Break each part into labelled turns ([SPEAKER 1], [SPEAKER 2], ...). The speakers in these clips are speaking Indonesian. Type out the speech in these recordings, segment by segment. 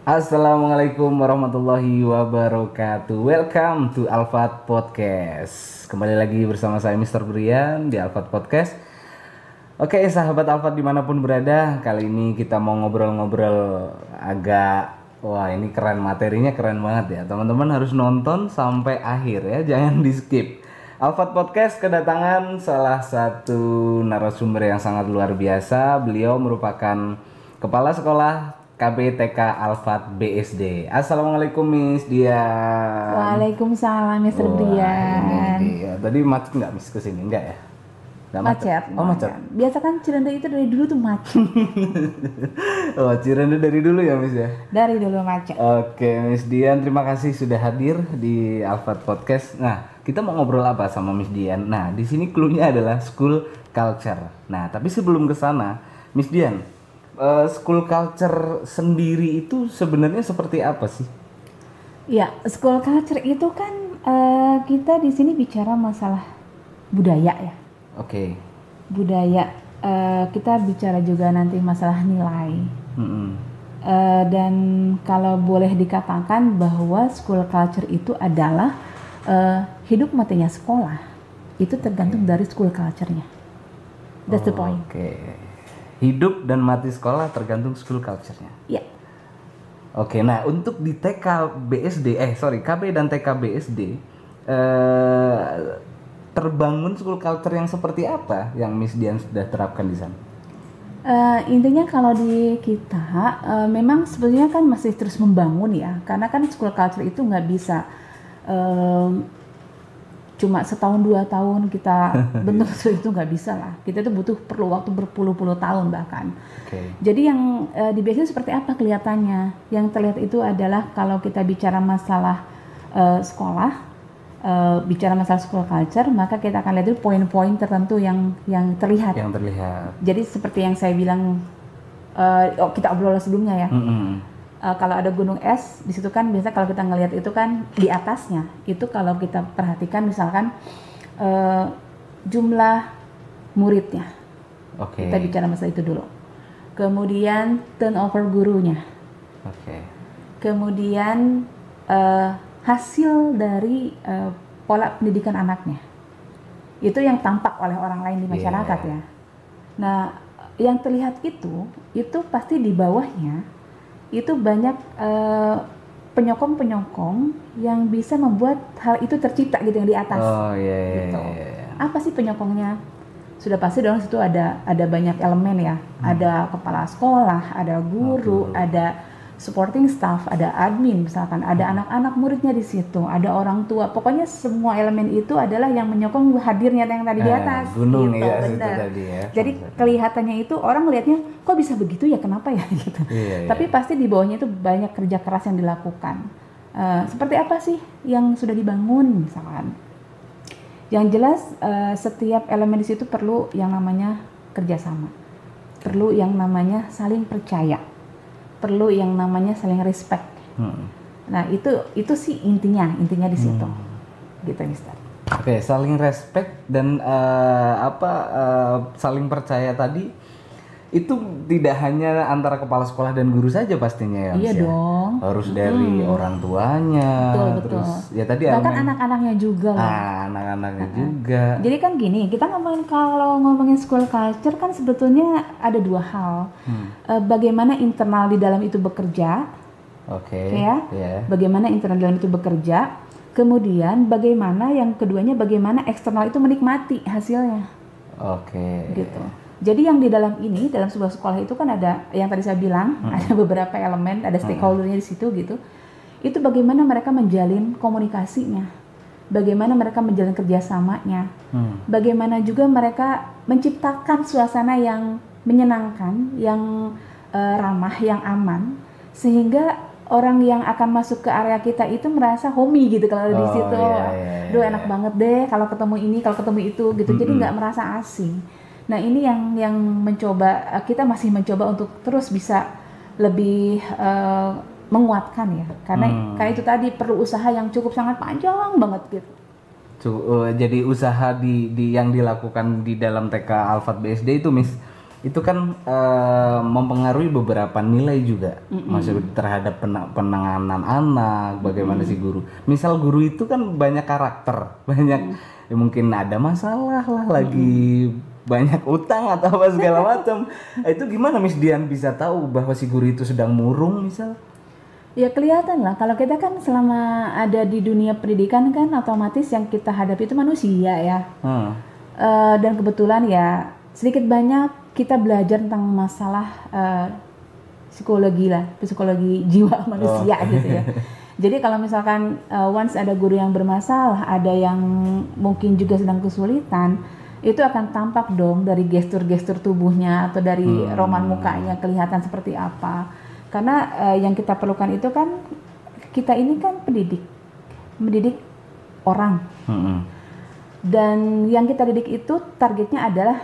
[SPEAKER 1] Assalamualaikum warahmatullahi wabarakatuh. Welcome to Alfat Podcast. Kembali lagi bersama saya Mr. Brian di Alfat Podcast. Oke sahabat Alfat di mana pun berada Kali ini kita mau ngobrol-ngobrol agak Wah ini keren materinya keren banget ya. Teman-teman harus nonton sampai akhir ya Jangan di skip. Alfat Podcast kedatangan salah satu narasumber yang sangat luar biasa. Beliau merupakan Kepala Sekolah KBTK Alfat BSD. Assalamualaikum Miss Dian.
[SPEAKER 2] Waalaikumsalam Mr.
[SPEAKER 1] Wah,
[SPEAKER 2] Brian.
[SPEAKER 1] dia. Tadi macet nggak Miss ke sini? Enggak ya? Nggak
[SPEAKER 2] Macet.
[SPEAKER 1] Oh macet.
[SPEAKER 2] Biasa kan Cirende itu dari dulu tuh macet.
[SPEAKER 1] oh Cirende dari dulu ya Miss ya?
[SPEAKER 2] dari dulu macet.
[SPEAKER 1] Oke Miss Dian terima kasih sudah hadir di Alfat Podcast. Nah kita mau ngobrol apa sama Miss Dian? Nah di sini clue-nya adalah school culture. Nah tapi sebelum ke sana Miss Dian eh, school culture sendiri itu sebenarnya seperti apa sih?
[SPEAKER 2] Ya, school culture itu kan eh, kita di sini bicara masalah budaya ya.
[SPEAKER 1] Oke.
[SPEAKER 2] Budaya. Eh, kita bicara juga nanti masalah nilai.
[SPEAKER 1] Mm-mm.
[SPEAKER 2] Eh, dan kalau boleh dikatakan bahwa school culture itu adalah eh, hidup matinya sekolah. Itu tergantung dari school culture-nya. That's the point.
[SPEAKER 1] Oke. Hidup dan mati sekolah tergantung school culture-nya.
[SPEAKER 2] Ya.
[SPEAKER 1] Oke, nah untuk di TK BSD, eh sorry KB dan TK BSD, eh, terbangun school culture yang seperti apa yang Miss Dian sudah terapkan di sana?
[SPEAKER 2] Eh, intinya kalau di kita eh, memang sebetulnya kan masih terus membangun ya karena kan school culture itu nggak bisa em, cuma setahun dua tahun kita bentuk itu nggak bisa lah kita itu butuh perlu waktu berpuluh-puluh tahun bahkan
[SPEAKER 1] Oke.
[SPEAKER 2] jadi yang eh, di BSD seperti apa kelihatannya yang terlihat itu adalah kalau kita bicara masalah eh, sekolah eh, bicara masalah school culture maka kita akan lihat dulu poin-poin tertentu yang yang terlihat
[SPEAKER 1] Yang terlihat.
[SPEAKER 2] jadi seperti yang saya bilang, eh, oh kita obrol sebelumnya ya.
[SPEAKER 1] Mm-mm.
[SPEAKER 2] Eh, kalau ada gunung es, di situ kan biasa kalau kita ngelihat itu kan di atasnya, itu kalau kita perhatikan misalkan eh, jumlah muridnya,
[SPEAKER 1] Oke.
[SPEAKER 2] kita bicara masalah itu dulu. Kemudian turnover gurunya,
[SPEAKER 1] Oke.
[SPEAKER 2] kemudian eh, hasil dari eh, pola pendidikan anaknya, itu yang tampak oleh orang lain di masyarakat
[SPEAKER 1] Iya.
[SPEAKER 2] ya. Nah, yang terlihat itu, itu pasti di bawahnya itu banyak eh, penyokong-penyokong yang bisa membuat hal itu tercipta gitu yang di atas.
[SPEAKER 1] Oh iya iya.
[SPEAKER 2] Gitu.
[SPEAKER 1] iya, iya.
[SPEAKER 2] Apa sih penyokongnya? Sudah pasti dong situ ada ada banyak elemen ya. Ada kepala sekolah, ada guru,
[SPEAKER 1] guru.
[SPEAKER 2] ada supporting staff, ada admin misalkan, ada anak-anak muridnya di situ, ada orang tua. Pokoknya semua elemen itu adalah yang menyokong hadirnya yang tadi di
[SPEAKER 1] Eh,
[SPEAKER 2] atas.
[SPEAKER 1] gunung
[SPEAKER 2] gitu,
[SPEAKER 1] ya
[SPEAKER 2] benar.
[SPEAKER 1] tadi ya.
[SPEAKER 2] Jadi kelihatannya itu orang lihatnya kok bisa begitu ya kenapa ya gitu.
[SPEAKER 1] Iya, iya.
[SPEAKER 2] Tapi pasti di bawahnya itu banyak kerja keras yang dilakukan. Eh, seperti apa sih yang sudah dibangun misalkan? Yang jelas eh, setiap elemen di situ perlu yang namanya kerjasama, perlu yang namanya saling percaya, perlu yang namanya saling respect.
[SPEAKER 1] Hmm.
[SPEAKER 2] Nah itu itu sih intinya intinya di situ, gitu Mister.
[SPEAKER 1] Oke, saling respect dan eh, apa eh, saling percaya tadi itu tidak hanya antara kepala sekolah dan guru saja pastinya ya.
[SPEAKER 2] Iya
[SPEAKER 1] ya?
[SPEAKER 2] dong.
[SPEAKER 1] Harus dari orang tuanya,
[SPEAKER 2] Betul, betul.
[SPEAKER 1] terus ya tadi
[SPEAKER 2] Bahkan anak-anaknya juga lah.
[SPEAKER 1] ah, anak-anaknya juga.
[SPEAKER 2] Jadi kan gini, kita ngomongin kalau ngomongin school culture kan sebetulnya ada dua hal.
[SPEAKER 1] Hmm.
[SPEAKER 2] Eh, bagaimana internal di dalam itu bekerja,
[SPEAKER 1] Oke.
[SPEAKER 2] ya.
[SPEAKER 1] ya.
[SPEAKER 2] bagaimana internal di dalam itu bekerja, kemudian bagaimana yang keduanya bagaimana eksternal itu menikmati hasilnya,
[SPEAKER 1] Oke.
[SPEAKER 2] gitu. Jadi yang di dalam ini dalam sebuah sekolah itu kan ada yang tadi saya bilang ada beberapa elemen, ada stakeholdernya di situ gitu. Itu bagaimana mereka menjalin komunikasinya, bagaimana mereka menjalin kerjasamanya,
[SPEAKER 1] Hmm.
[SPEAKER 2] bagaimana juga mereka menciptakan suasana yang menyenangkan, yang eh, ramah, yang aman, sehingga orang yang akan masuk ke area kita itu merasa homey gitu kalau ada di
[SPEAKER 1] Oh,
[SPEAKER 2] situ.
[SPEAKER 1] iya, iya,
[SPEAKER 2] Duh
[SPEAKER 1] iya.
[SPEAKER 2] enak banget deh kalau ketemu ini, kalau ketemu itu gitu. Jadi nggak merasa asing. Nah ini yang yang mencoba eh, kita masih mencoba untuk terus bisa lebih eh, menguatkan ya, karena
[SPEAKER 1] Hmm.
[SPEAKER 2] karena itu tadi perlu usaha yang cukup sangat panjang banget gitu.
[SPEAKER 1] Eh, jadi usaha di, di yang dilakukan di dalam TK Alfat BSD itu Miss itu kan eh, mempengaruhi beberapa nilai juga. Maksudnya terhadap pena- penanganan anak bagaimana si guru. Misal guru itu kan banyak karakter banyak ya mungkin ada masalah lah lagi banyak utang atau apa segala macam itu gimana Miss Dian bisa tahu bahwa si guru itu sedang murung misal
[SPEAKER 2] Ya kelihatan lah kalau kita kan selama ada di dunia pendidikan kan otomatis yang kita hadapi itu manusia ya.
[SPEAKER 1] Hmm.
[SPEAKER 2] Eh, dan kebetulan ya sedikit banyak kita belajar tentang masalah eh, psikologi lah, psikologi jiwa manusia gitu ya. Jadi kalau misalkan eh, once ada guru yang bermasalah, ada yang mungkin juga sedang kesulitan, itu akan tampak dong dari gestur-gestur tubuhnya atau dari roman mukanya kelihatan seperti apa. Karena eh, yang kita perlukan itu kan kita ini kan pendidik, mendidik orang
[SPEAKER 1] Mm-mm.
[SPEAKER 2] dan yang kita didik itu targetnya adalah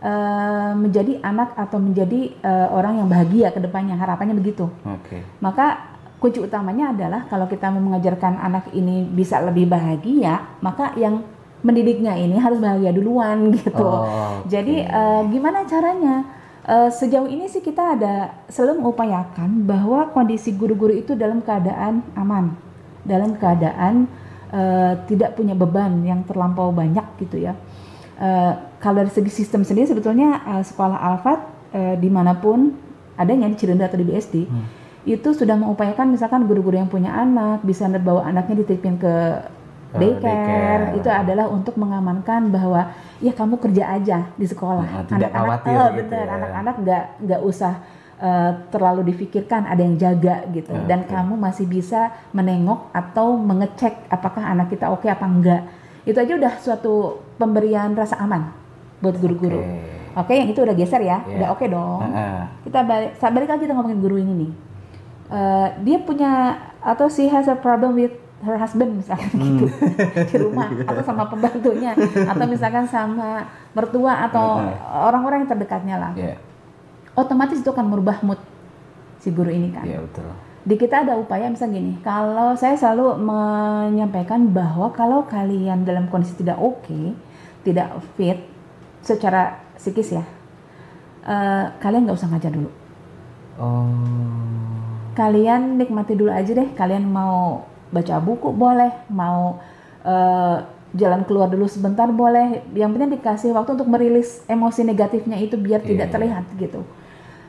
[SPEAKER 2] eh, menjadi anak atau menjadi eh, orang yang bahagia ke depannya harapannya begitu
[SPEAKER 1] Oke.
[SPEAKER 2] maka kunci utamanya adalah kalau kita mau mengajarkan anak ini bisa lebih bahagia maka yang mendidiknya ini harus bahagia duluan gitu
[SPEAKER 1] Oh, oke.
[SPEAKER 2] jadi eh, gimana caranya Eh, sejauh ini sih kita ada selalu mengupayakan bahwa kondisi guru-guru itu dalam keadaan aman, dalam keadaan eh, tidak punya beban yang terlampau banyak gitu ya. Eh, kalau dari segi sistem sendiri sebetulnya eh, sekolah Alfat eh, di mana pun adanya di Cirenda atau di BSD itu sudah mengupayakan misalkan guru-guru yang punya anak bisa bawa anaknya dititipin Ke daycare,
[SPEAKER 1] daycare.
[SPEAKER 2] itu adalah untuk mengamankan bahwa ya kamu kerja aja di sekolah
[SPEAKER 1] Nah, tidak khawatir
[SPEAKER 2] oh,
[SPEAKER 1] gitu ya.
[SPEAKER 2] anak-anak nggak nggak usah eh, terlalu difikirkan ada yang jaga gitu dan
[SPEAKER 1] Oke.
[SPEAKER 2] kamu masih bisa menengok atau mengecek apakah anak kita oke apa enggak itu aja udah suatu pemberian rasa aman buat guru-guru
[SPEAKER 1] Oke.
[SPEAKER 2] oke yang itu udah geser ya
[SPEAKER 1] Iya.
[SPEAKER 2] udah oke dong
[SPEAKER 1] Heeh.
[SPEAKER 2] kita balik balik lagi kita ngomongin guru ini nih Eh, dia punya atau she has a problem with her husband misalkan gitu. Di rumah atau sama pembantunya atau misalkan sama mertua atau orang-orang yang terdekatnya lah.
[SPEAKER 1] Iya,
[SPEAKER 2] otomatis itu akan merubah mood si guru ini kan.
[SPEAKER 1] Iya betul.
[SPEAKER 2] di kita ada upaya misalnya gini kalau saya selalu menyampaikan bahwa kalau kalian dalam kondisi tidak oke tidak fit secara psikis ya eh, kalian nggak usah ngajar dulu.
[SPEAKER 1] Oh.
[SPEAKER 2] kalian nikmati dulu aja deh kalian mau baca buku boleh mau eh, jalan keluar dulu sebentar boleh. Yang penting dikasih waktu untuk merilis emosi negatifnya itu biar tidak
[SPEAKER 1] Iya.
[SPEAKER 2] terlihat gitu.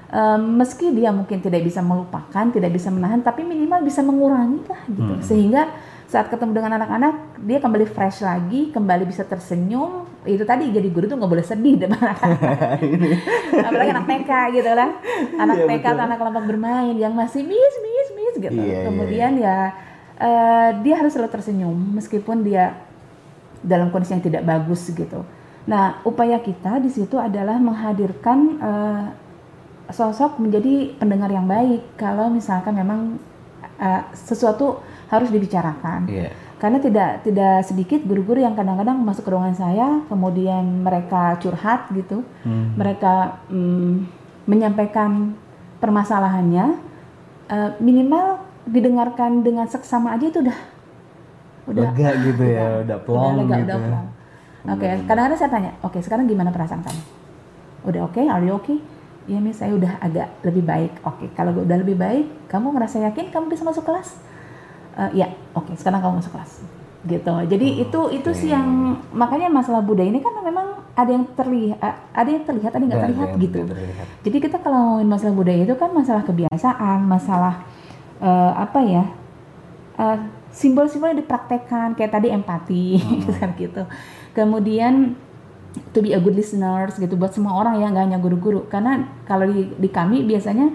[SPEAKER 2] Eh, meski dia mungkin tidak bisa melupakan tidak bisa menahan tapi minimal bisa mengurangi lah gitu. Sehingga saat ketemu dengan anak-anak dia kembali fresh lagi kembali bisa tersenyum. Itu tadi jadi guru tuh nggak boleh sedih depan anak apalagi anak TK gitu lah. Anak TK atau anak kelompok bermain yang masih miss miss miss gitu.
[SPEAKER 1] Iya, iya,
[SPEAKER 2] kemudian ya eh, dia harus selalu tersenyum meskipun dia dalam kondisi yang tidak bagus gitu nah upaya kita di situ adalah menghadirkan eh, sosok menjadi pendengar yang baik kalau misalkan memang eh, sesuatu harus dibicarakan
[SPEAKER 1] Iya.
[SPEAKER 2] karena tidak tidak sedikit guru-guru yang kadang-kadang masuk ke ruangan saya kemudian mereka curhat gitu
[SPEAKER 1] Hmm.
[SPEAKER 2] mereka mm, menyampaikan permasalahannya eh, minimal didengarkan dengan seksama aja itu udah udah
[SPEAKER 1] Lega gitu ya, udah plong
[SPEAKER 2] lega,
[SPEAKER 1] gitu.
[SPEAKER 2] udah plong. oke kadang-kadang saya tanya oke sekarang gimana perasaan kamu? Udah oke are you okay? Iya mis saya udah agak lebih baik. Oke kalau udah lebih baik kamu ngerasa yakin kamu bisa masuk kelas? Eh, ya oke sekarang kamu masuk kelas. Gitu. Jadi itu itu sih yang makanya masalah budaya ini kan memang ada yang terlihat ada yang terlihat ada yang nggak
[SPEAKER 1] Ada
[SPEAKER 2] terlihat
[SPEAKER 1] yang
[SPEAKER 2] gitu.
[SPEAKER 1] terlihat.
[SPEAKER 2] jadi kita kalau ngomongin masalah budaya itu kan masalah kebiasaan masalah eh, apa ya eh, simbol-simbol yang dipraktekkan kayak tadi empati gitu kan gitu. Kemudian to be a good listeners gitu buat semua orang ya nggak hanya guru-guru. Karena kalau di, di kami biasanya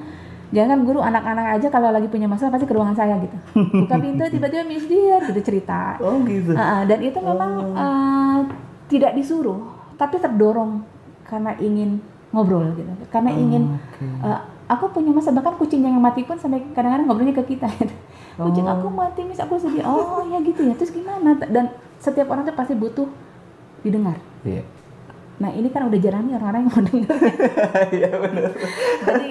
[SPEAKER 2] jangan guru anak-anak aja kalau lagi punya masalah pasti ke ruangan saya gitu. Buka pintu tiba-tiba miss dia gitu cerita.
[SPEAKER 1] Oh gitu.
[SPEAKER 2] Ah, dan itu memang eh, tidak disuruh tapi terdorong karena ingin ngobrol gitu. Karena ingin eh, aku punya masa bahkan kucing yang mati pun sampai kadang-kadang ngobrolnya ke kita kucing aku mati mis aku sedih oh ya gitu ya terus gimana dan setiap orang tuh pasti butuh didengar
[SPEAKER 1] Iya.
[SPEAKER 2] Nah ini kan udah jarang nih orang-orang yang mau denger.
[SPEAKER 1] Iya benar.
[SPEAKER 2] jadi,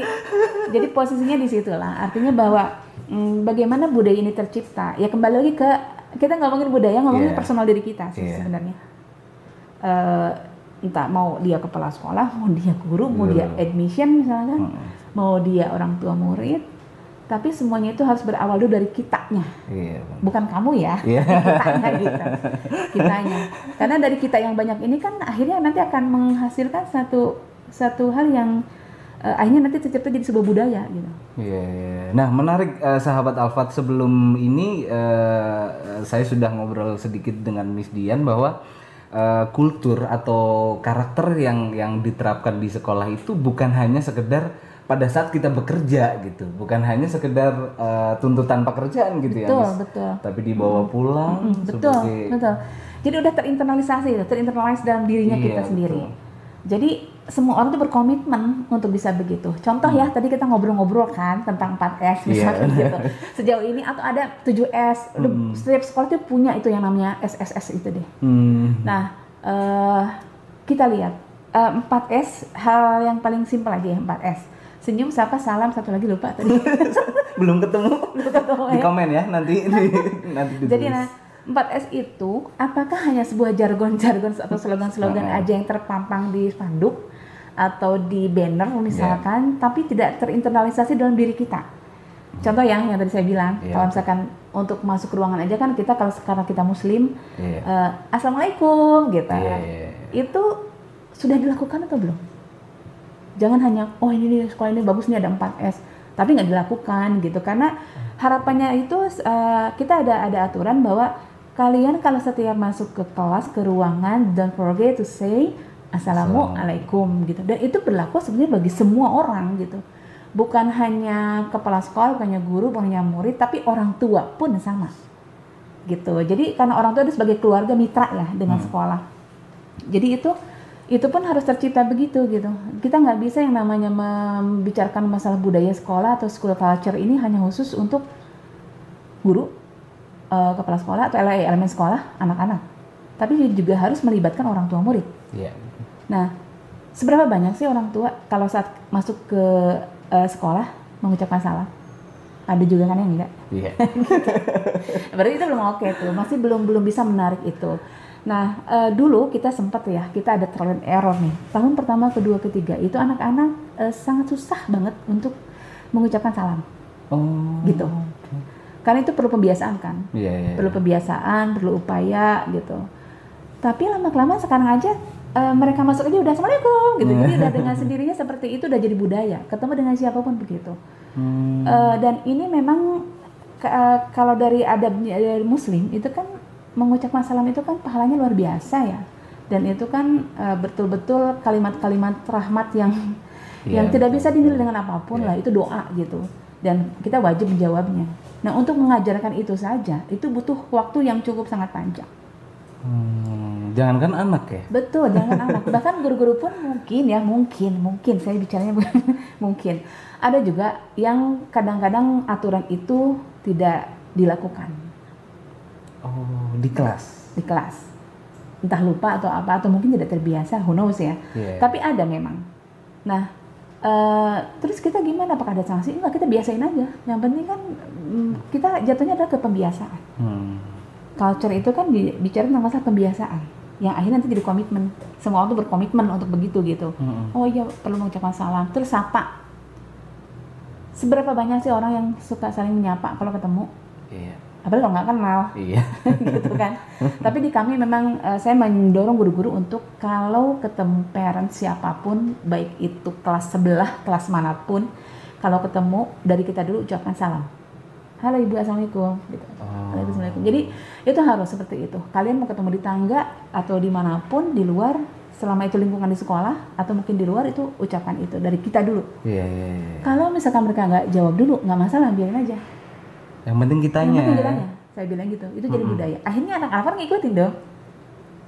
[SPEAKER 2] jadi posisinya di situ lah. Artinya bahwa mm, bagaimana budaya ini tercipta. Ya kembali lagi ke kita ngomongin budaya, ngomongin
[SPEAKER 1] Iya.
[SPEAKER 2] personal diri kita sih
[SPEAKER 1] Iya.
[SPEAKER 2] sebenarnya. Eh, entah mau dia kepala sekolah, mau dia guru, mau dia
[SPEAKER 1] Betul.
[SPEAKER 2] admission misalkan,
[SPEAKER 1] Mm.
[SPEAKER 2] Mau dia orang tua murid, tapi semuanya itu harus berawal dulu dari kitanya,
[SPEAKER 1] Iya.
[SPEAKER 2] Bukan kamu ya,
[SPEAKER 1] Iya.
[SPEAKER 2] kitanya gitu, kitanya. Karena dari kita yang banyak ini kan akhirnya nanti akan menghasilkan satu satu hal yang eh, akhirnya nanti tercipta jadi sebuah budaya gitu.
[SPEAKER 1] Iya, iya. Nah, menarik eh, sahabat Alfat sebelum ini eh, saya sudah ngobrol sedikit dengan Miss Dian bahwa eh, kultur atau karakter yang yang diterapkan di sekolah itu bukan hanya sekedar pada saat kita bekerja gitu, bukan hanya sekedar eh, tuntutan pekerjaan gitu ya,
[SPEAKER 2] Betul,
[SPEAKER 1] Miss.
[SPEAKER 2] betul.
[SPEAKER 1] Tapi dibawa pulang
[SPEAKER 2] Mm, betul,
[SPEAKER 1] sebagai
[SPEAKER 2] betul. Jadi udah terinternalisasi, itu, terinternalize dalam dirinya
[SPEAKER 1] Iya,
[SPEAKER 2] kita sendiri.
[SPEAKER 1] betul.
[SPEAKER 2] Jadi semua orang tuh berkomitmen untuk bisa begitu. Contoh ya, tadi kita ngobrol-ngobrol kan tentang 4S misalkan
[SPEAKER 1] Hmm. Iya.
[SPEAKER 2] gitu. Sejauh ini atau ada 7S, Udah
[SPEAKER 1] Hmm.
[SPEAKER 2] setiap sekolah tuh punya itu yang namanya SSS itu deh.
[SPEAKER 1] Hmm,
[SPEAKER 2] Nah, eh, kita lihat eh, 4S hal yang paling simpel aja ya 4S. Senyum, sapa, salam, satu lagi lupa tadi.
[SPEAKER 1] belum ketemu.
[SPEAKER 2] Ketemu
[SPEAKER 1] Di
[SPEAKER 2] ya.
[SPEAKER 1] komen ya nanti nanti ditulis.
[SPEAKER 2] Jadi nah 4S itu apakah hanya sebuah jargon-jargon atau slogan-slogan
[SPEAKER 1] Heeh.
[SPEAKER 2] aja yang terpampang di spanduk atau di banner misalkan tapi tidak terinternalisasi dalam diri kita. Contoh ya yang tadi saya bilang,
[SPEAKER 1] Iya.
[SPEAKER 2] kalau misalkan untuk masuk ke ruangan aja kan kita kalau sekarang kita muslim
[SPEAKER 1] Iya.
[SPEAKER 2] eh, assalamualaikum gitu.
[SPEAKER 1] Iya, iya, iya.
[SPEAKER 2] Itu sudah dilakukan atau belum? Jangan hanya oh ini nih sekolah ini bagus nih ada 4S, tapi nggak dilakukan gitu. Karena harapannya itu eh, kita ada ada aturan bahwa kalian kalau setiap masuk ke kelas ke ruangan don't forget to say assalamualaikum gitu. Dan itu berlaku sebenarnya bagi semua orang gitu. Bukan hanya kepala sekolah bukan hanya guru bukan hanya murid tapi orang tua pun sama gitu. Jadi karena orang tua itu sebagai keluarga mitra ya dengan
[SPEAKER 1] Hmm.
[SPEAKER 2] sekolah. Jadi itu itu pun harus tercipta begitu gitu kita nggak bisa yang namanya membicarakan masalah budaya sekolah atau school culture ini hanya khusus untuk guru eh, kepala sekolah atau ele- elemen sekolah anak-anak tapi juga harus melibatkan orang tua murid
[SPEAKER 1] Iya.
[SPEAKER 2] nah seberapa banyak sih orang tua kalau saat masuk ke eh, sekolah mengucapkan salam ada juga kan yang enggak
[SPEAKER 1] Iya.
[SPEAKER 2] Berarti itu belum oke tuh, masih belum belum bisa menarik itu. Nah, eh, dulu kita sempat ya, kita ada trial and error nih. Tahun pertama, kedua, ketiga itu anak-anak eh, sangat susah banget untuk mengucapkan salam,
[SPEAKER 1] Oh.
[SPEAKER 2] gitu. Karena itu perlu pembiasaan kan,
[SPEAKER 1] Iya, iya.
[SPEAKER 2] perlu pembiasaan, perlu upaya gitu. Tapi lama kelamaan sekarang aja eh, mereka masuk aja udah assalamualaikum gitu. Jadi udah dengan sendirinya seperti itu udah jadi budaya. Ketemu dengan siapa pun begitu.
[SPEAKER 1] Hmm.
[SPEAKER 2] Eh, dan ini memang eh, kalau dari adabnya dari muslim itu kan mengucapkan salam itu kan pahalanya luar biasa ya. Dan itu kan eh, betul-betul kalimat-kalimat rahmat yang
[SPEAKER 1] Iya,
[SPEAKER 2] yang tidak bisa dinilai dengan apa pun
[SPEAKER 1] Iya.
[SPEAKER 2] lah itu doa gitu. Dan kita wajib menjawabnya. Nah untuk mengajarkan itu saja itu butuh waktu yang cukup sangat panjang.
[SPEAKER 1] Hmm, jangankan anak ya.
[SPEAKER 2] betul jangan anak. Bahkan guru-guru pun mungkin ya mungkin mungkin. Saya bicaranya mungkin. Ada juga yang kadang-kadang aturan itu tidak dilakukan
[SPEAKER 1] Oh, di kelas.
[SPEAKER 2] di kelas. Entah lupa atau apa atau mungkin tidak terbiasa who knows ya.
[SPEAKER 1] Iya.
[SPEAKER 2] tapi ada memang. Nah eh, terus kita gimana? Apakah ada sanksi? Enggak kita biasain aja. Yang penting kan mm, kita jatuhnya adalah ke pembiasaan.
[SPEAKER 1] Hmm.
[SPEAKER 2] culture itu kan bicara tentang masalah pembiasaan. Yang akhirnya nanti jadi komitmen. Semua orang tuh berkomitmen untuk begitu gitu.
[SPEAKER 1] Mm-mm.
[SPEAKER 2] oh iya perlu mengucapkan salam. Terus sapa. Seberapa banyak sih orang yang suka saling menyapa kalau ketemu?
[SPEAKER 1] Iya.
[SPEAKER 2] apalagi kalau nggak kenal
[SPEAKER 1] Iya.
[SPEAKER 2] gitu kan. Tapi di kami memang eh, saya mendorong guru-guru untuk kalau ketemu parent siapa pun, baik itu kelas sebelah, kelas mana pun, kalau ketemu dari kita dulu ucapkan salam. Halo ibu, assalamualaikum. Gitu.
[SPEAKER 1] Oh.
[SPEAKER 2] Waalaikumsalam. Jadi itu harus seperti itu. Kalian mau ketemu di tangga atau di mana pun di luar, selama itu lingkungan di sekolah atau mungkin di luar itu ucapan itu dari kita dulu.
[SPEAKER 1] Iya, iya, iya.
[SPEAKER 2] Kalau misalkan mereka nggak jawab dulu, nggak masalah, biarin aja.
[SPEAKER 1] Yang penting kitanya.
[SPEAKER 2] Yang penting kitanya. Saya bilang gitu. Itu jadi
[SPEAKER 1] Mm-mm.
[SPEAKER 2] budaya. Akhirnya anak-anak ngikutin dong.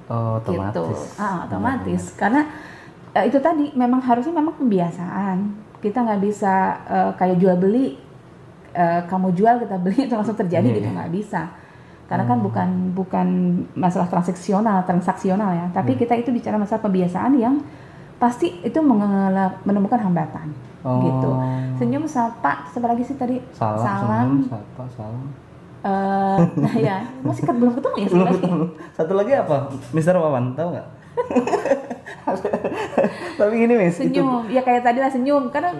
[SPEAKER 1] Oh, otomatis.
[SPEAKER 2] gitu. Ah, otomatis. Karena eh, itu tadi memang harusnya memang pembiasaan. Kita nggak bisa eh, kayak jual beli. eh, kamu jual kita beli itu langsung terjadi
[SPEAKER 1] Iya,
[SPEAKER 2] gitu
[SPEAKER 1] iya.
[SPEAKER 2] nggak bisa. Karena kan
[SPEAKER 1] Hmm.
[SPEAKER 2] bukan bukan masalah transaksional, transaksional ya. Tapi
[SPEAKER 1] Hmm.
[SPEAKER 2] kita itu bicara masalah pembiasaan yang pasti itu menemukan hambatan.
[SPEAKER 1] Oh.
[SPEAKER 2] Gitu. Senyum, sapa, lagi sih tadi?
[SPEAKER 1] Salam,
[SPEAKER 2] Salam.
[SPEAKER 1] senyum, sapa, salam.
[SPEAKER 2] Eh, nah ya, masih ket- belum ketemu ya
[SPEAKER 1] Belum
[SPEAKER 2] sebenarnya.
[SPEAKER 1] ketemu. Satu lagi apa? Mister Wawan, tahu nggak? Tapi gini itu
[SPEAKER 2] senyum ya kayak tadi lah senyum karena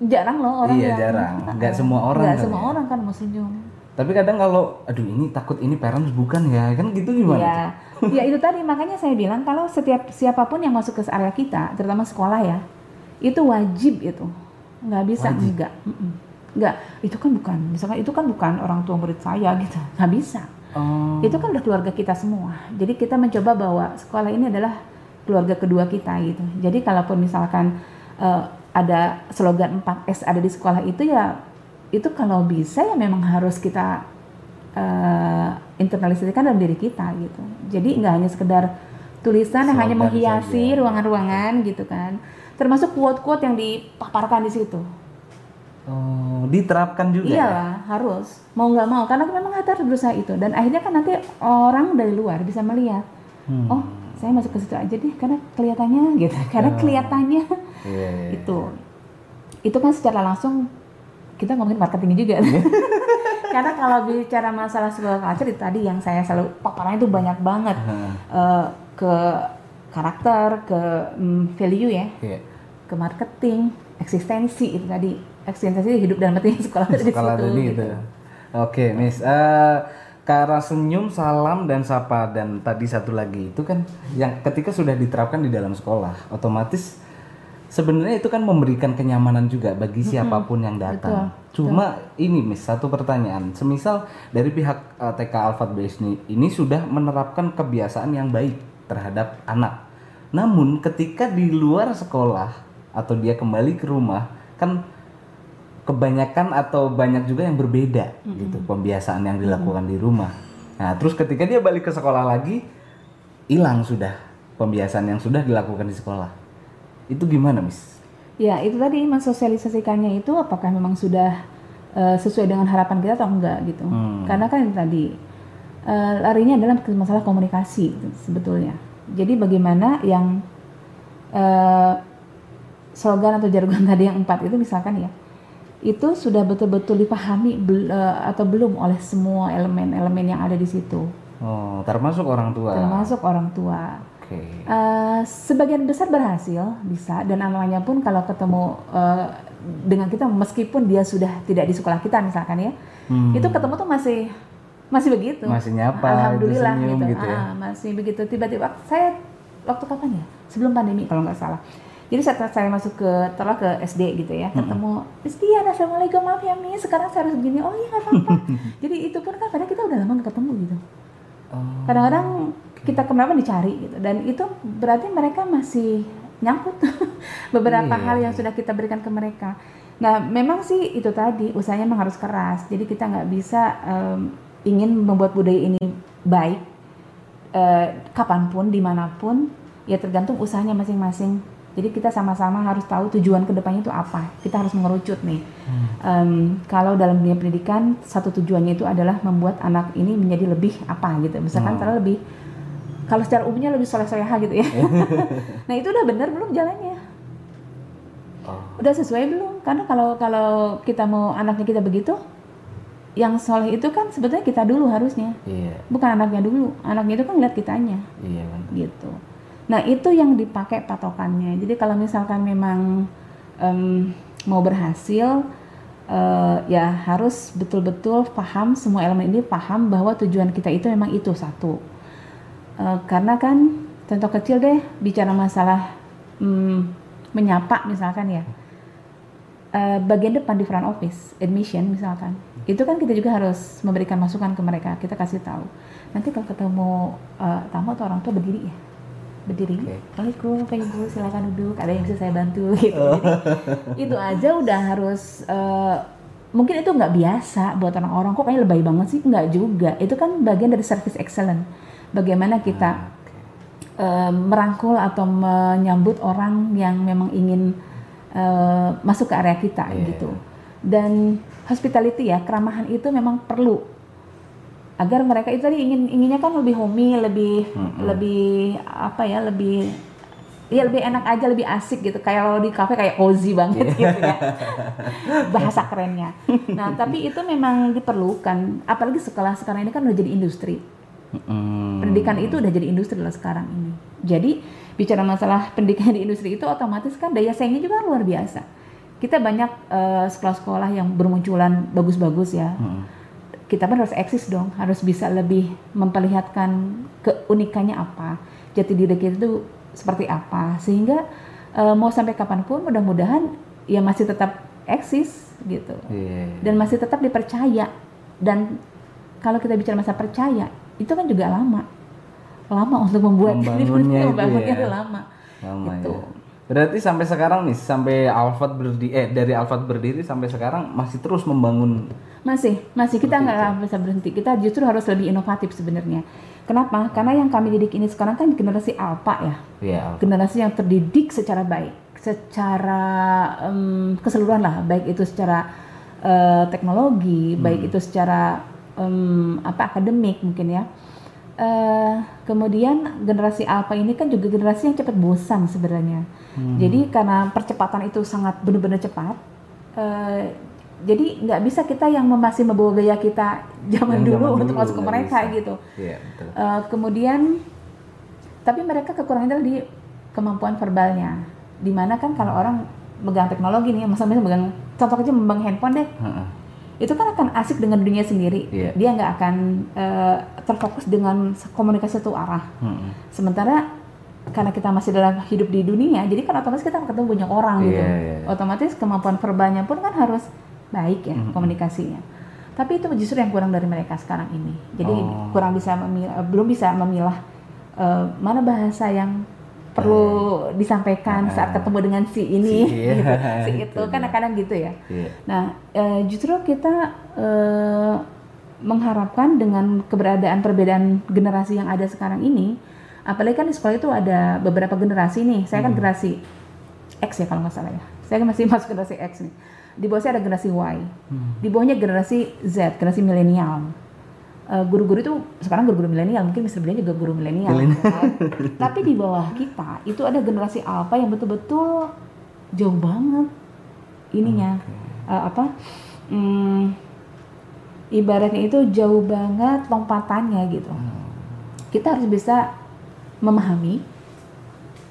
[SPEAKER 2] jarang loh orang
[SPEAKER 1] Iya,
[SPEAKER 2] yang
[SPEAKER 1] jarang. Nggak semua orang
[SPEAKER 2] nggak
[SPEAKER 1] kan
[SPEAKER 2] semua
[SPEAKER 1] ya.
[SPEAKER 2] orang kan mau senyum
[SPEAKER 1] tapi kadang kalau aduh ini takut ini parents bukan ya kan gitu gimana?
[SPEAKER 2] ya ya itu tadi makanya saya bilang kalau setiap siapa pun yang masuk ke area kita terutama sekolah ya itu wajib itu nggak bisa
[SPEAKER 1] Wajib.
[SPEAKER 2] enggak Mm-mm. nggak itu kan bukan misalkan itu kan bukan orang tua murid saya gitu nggak bisa
[SPEAKER 1] Oh,
[SPEAKER 2] itu kan udah keluarga kita semua. Jadi kita mencoba bahwa sekolah ini adalah keluarga kedua kita gitu. Jadi kalaupun misalkan eh, ada slogan 4S ada di sekolah itu ya itu kalau bisa ya memang harus kita eh, internalisasikan dalam diri kita gitu. Jadi nggak hanya sekedar tulisan yang hanya menghiasi
[SPEAKER 1] saja.
[SPEAKER 2] ruangan-ruangan gitu kan. Termasuk quote-quote yang dipaparkan di situ.
[SPEAKER 1] oh, diterapkan juga. ya?
[SPEAKER 2] Iyalah, harus. Mau nggak mau, karena memang kita harus berusaha itu. Dan akhirnya kan nanti orang dari luar bisa melihat,
[SPEAKER 1] Hmm.
[SPEAKER 2] oh saya masuk ke situ aja deh, karena kelihatannya gitu. Karena
[SPEAKER 1] Oh.
[SPEAKER 2] kelihatannya
[SPEAKER 1] Iya, iya.
[SPEAKER 2] itu. Itu kan secara langsung kita ngomongin marketing juga. karena kalau bicara masalah sebuah culture itu tadi yang saya selalu paparannya itu banyak banget
[SPEAKER 1] Hah,
[SPEAKER 2] Eh, ke karakter, ke mm, value ya,
[SPEAKER 1] Iya.
[SPEAKER 2] ke marketing, eksistensi itu tadi. Eksistensi hidup dan mati sekolah ada di
[SPEAKER 1] Sekolah tadi
[SPEAKER 2] gitu.
[SPEAKER 1] itu. Oke, Miss. Eh ke arah senyum, salam dan sapa dan tadi satu lagi itu kan yang ketika sudah diterapkan di dalam sekolah, otomatis sebenarnya itu kan memberikan kenyamanan juga bagi siapa pun yang datang. Cuma ini Miss, satu pertanyaan. Semisal dari pihak eh, TK Alfat Base ini, ini sudah menerapkan kebiasaan yang baik terhadap anak. Namun ketika di luar sekolah atau dia kembali ke rumah kan kebanyakan atau banyak juga yang berbeda gitu pembiasaan yang dilakukan di rumah. Nah, terus ketika dia balik ke sekolah lagi hilang sudah pembiasaan yang sudah dilakukan di sekolah. Itu gimana, Miss?
[SPEAKER 2] Ya, itu tadi mensosialisasikannya itu apakah memang sudah eh, sesuai dengan harapan kita atau enggak gitu.
[SPEAKER 1] Hmm.
[SPEAKER 2] Karena kan tadi eh, larinya adalah masalah komunikasi gitu, sebetulnya. Jadi bagaimana yang eh, slogan atau jargon tadi yang empat itu misalkan ya, itu sudah betul-betul dipahami bel- eh, atau belum oleh semua elemen-elemen yang ada di situ,
[SPEAKER 1] Oh, termasuk orang tua.
[SPEAKER 2] termasuk orang tua.
[SPEAKER 1] Oke.
[SPEAKER 2] Eh, sebagian besar berhasil bisa dan namanya pun kalau ketemu eh, dengan kita meskipun dia sudah tidak di sekolah kita misalkan ya
[SPEAKER 1] Hmm.
[SPEAKER 2] itu ketemu tuh masih masih begitu?
[SPEAKER 1] Masih nyapa,
[SPEAKER 2] alhamdulillah
[SPEAKER 1] senyum
[SPEAKER 2] gitu,
[SPEAKER 1] gitu ya.
[SPEAKER 2] Ah, masih begitu. Tiba-tiba saya waktu kapan ya? Sebelum pandemi kalau nggak salah. Jadi saat saya masuk ke telah ke SD gitu ya ketemu Miss Dian assalamualaikum maaf ya Miss. Sekarang saya harus begini. Oh iya nggak apa-apa. Jadi itu pun kan padahal kita udah lama nggak ketemu gitu.
[SPEAKER 1] Oh,
[SPEAKER 2] kadang-kadang kita kenapa dicari gitu. Dan itu berarti mereka masih nyangkut beberapa
[SPEAKER 1] Iya.
[SPEAKER 2] hal yang sudah kita berikan ke mereka. Nah memang sih itu tadi usahanya memang harus keras. Jadi kita nggak bisa em, ingin membuat budaya ini baik eh, kapan pun di mana pun ya tergantung usahanya masing-masing. Jadi kita sama-sama harus tahu tujuan ke depannya itu apa. Kita harus mengerucut nih. Em, kalau dalam dunia pendidikan satu tujuannya itu adalah membuat anak ini menjadi lebih apa gitu. Misalkan
[SPEAKER 1] Hmm.
[SPEAKER 2] kalau lebih kalau secara umumnya lebih soleh-soleha gitu ya. Nah itu udah benar belum jalannya?
[SPEAKER 1] Oh.
[SPEAKER 2] udah sesuai belum? Karena kalau kalau kita mau anaknya kita begitu yang soleh itu kan sebetulnya kita dulu harusnya
[SPEAKER 1] Iya,
[SPEAKER 2] bukan anaknya dulu anaknya itu kan ngeliat kitanya
[SPEAKER 1] iya kan.
[SPEAKER 2] gitu. Nah itu yang dipakai patokannya. Jadi kalau misalkan memang em, mau berhasil, eh, ya harus betul-betul paham semua elemen ini paham bahwa tujuan kita itu memang itu satu. Eh, karena kan contoh kecil deh bicara masalah mm, menyapa misalkan ya. Eh, bagian depan di front office admission misalkan itu kan kita juga harus memberikan masukan ke mereka kita kasih tahu. Nanti kalau ketemu eh, tamu atau orang tua berdiri ya. Berdiri.
[SPEAKER 1] Oke.
[SPEAKER 2] Assalamualaikum Pak Ibu silakan duduk. Ada yang bisa saya bantu gitu. Jadi, itu aja udah harus eh, mungkin itu nggak biasa buat orang-orang. Kok kayaknya lebay banget sih? Nggak juga. Itu kan bagian dari service excellent bagaimana kita eh, merangkul atau menyambut orang yang memang ingin eh, masuk ke area kita
[SPEAKER 1] Iya,
[SPEAKER 2] gitu. Dan hospitality ya, keramahan itu memang perlu agar mereka itu tadi ingin inginnya kan lebih homey, lebih lebih apa ya, lebih ya lebih enak aja, lebih asik gitu. Kayak kalau di kafe kayak cozy banget gitu ya. Bahasa kerennya. Nah, tapi itu memang diperlukan apalagi sekolah sekarang ini kan udah jadi industri
[SPEAKER 1] Hmm.
[SPEAKER 2] Pendidikan itu udah jadi industri lah sekarang ini. Jadi bicara masalah pendidikan di industri itu otomatis kan daya saingnya juga luar biasa. Kita banyak eh, sekolah-sekolah yang bermunculan bagus-bagus ya.
[SPEAKER 1] Hmm.
[SPEAKER 2] Kita pun harus eksis dong, harus bisa lebih memperlihatkan keunikannya apa, jati diri kita itu seperti apa, sehingga eh, mau sampai kapan pun mudah-mudahan ya masih tetap eksis gitu
[SPEAKER 1] Iya.
[SPEAKER 2] dan masih tetap dipercaya dan kalau kita bicara masa percaya itu kan juga lama lama untuk membuat
[SPEAKER 1] Membangunnya itu
[SPEAKER 2] membangunnya
[SPEAKER 1] ya.
[SPEAKER 2] itu lama
[SPEAKER 1] Lama
[SPEAKER 2] Gitu.
[SPEAKER 1] ya. Berarti sampai sekarang nih, sampai Alfat berdiri, eh dari Alfat berdiri sampai sekarang masih terus membangun.
[SPEAKER 2] masih masih. Kita nggak bisa berhenti. Kita justru harus lebih inovatif sebenarnya. Kenapa? Karena yang kami didik ini sekarang kan generasi alpha ya.
[SPEAKER 1] Ya, Alfat.
[SPEAKER 2] generasi yang terdidik secara baik, secara em, keseluruhan lah, baik itu secara eh, teknologi, baik itu secara em, apa akademik mungkin ya. Eh, kemudian generasi alpha ini kan juga generasi yang cepat bosan sebenarnya. Jadi karena percepatan itu sangat benar-benar cepat, eh, jadi nggak bisa kita yang masih membawa gaya kita zaman
[SPEAKER 1] Yang
[SPEAKER 2] dulu
[SPEAKER 1] zaman
[SPEAKER 2] untuk
[SPEAKER 1] dulu
[SPEAKER 2] masuk ke mereka
[SPEAKER 1] bisa.
[SPEAKER 2] gitu.
[SPEAKER 1] Iya, betul.
[SPEAKER 2] Eh, kemudian tapi mereka kekurangannya di kemampuan verbalnya. Di mana kan kalau orang megang teknologi nih, misalnya megang contoh aja megang handphone deh,
[SPEAKER 1] Heeh.
[SPEAKER 2] Itu kan akan asik dengan dunia sendiri.
[SPEAKER 1] Iya.
[SPEAKER 2] Dia nggak akan eh, terfokus dengan komunikasi satu arah.
[SPEAKER 1] Heeh.
[SPEAKER 2] Sementara karena kita masih dalam hidup di dunia, jadi kan otomatis kita akan ketemu banyak orang gitu.
[SPEAKER 1] Iya, iya, iya.
[SPEAKER 2] Otomatis kemampuan verbalnya pun kan harus baik ya
[SPEAKER 1] Mm-mm.
[SPEAKER 2] komunikasinya. Tapi itu justru yang kurang dari mereka sekarang ini. Jadi
[SPEAKER 1] Oh.
[SPEAKER 2] kurang bisa memilah, belum bisa memilah eh, mana bahasa yang perlu disampaikan saat
[SPEAKER 1] Ah.
[SPEAKER 2] ketemu dengan si ini,
[SPEAKER 1] Si- iya,
[SPEAKER 2] gitu. si
[SPEAKER 1] itu
[SPEAKER 2] kan
[SPEAKER 1] dia.
[SPEAKER 2] kadang gitu ya.
[SPEAKER 1] Iya.
[SPEAKER 2] Nah, eh, justru kita eh, mengharapkan dengan keberadaan perbedaan generasi yang ada sekarang ini, apalagi kan di sekolah itu ada beberapa generasi nih. Saya kan generasi X ya kalau nggak salah ya. Saya kan masih masuk generasi X nih. Di bawah saya ada generasi Y. Di bawahnya generasi Z, generasi milenial. Eh, guru-guru itu sekarang guru-guru milenial mungkin Mr. Brian juga guru milenial kan? tapi di bawah kita itu ada generasi alpha yang betul-betul jauh banget ininya Eh, apa hmm, ibaratnya itu jauh banget lompatannya gitu kita harus bisa memahami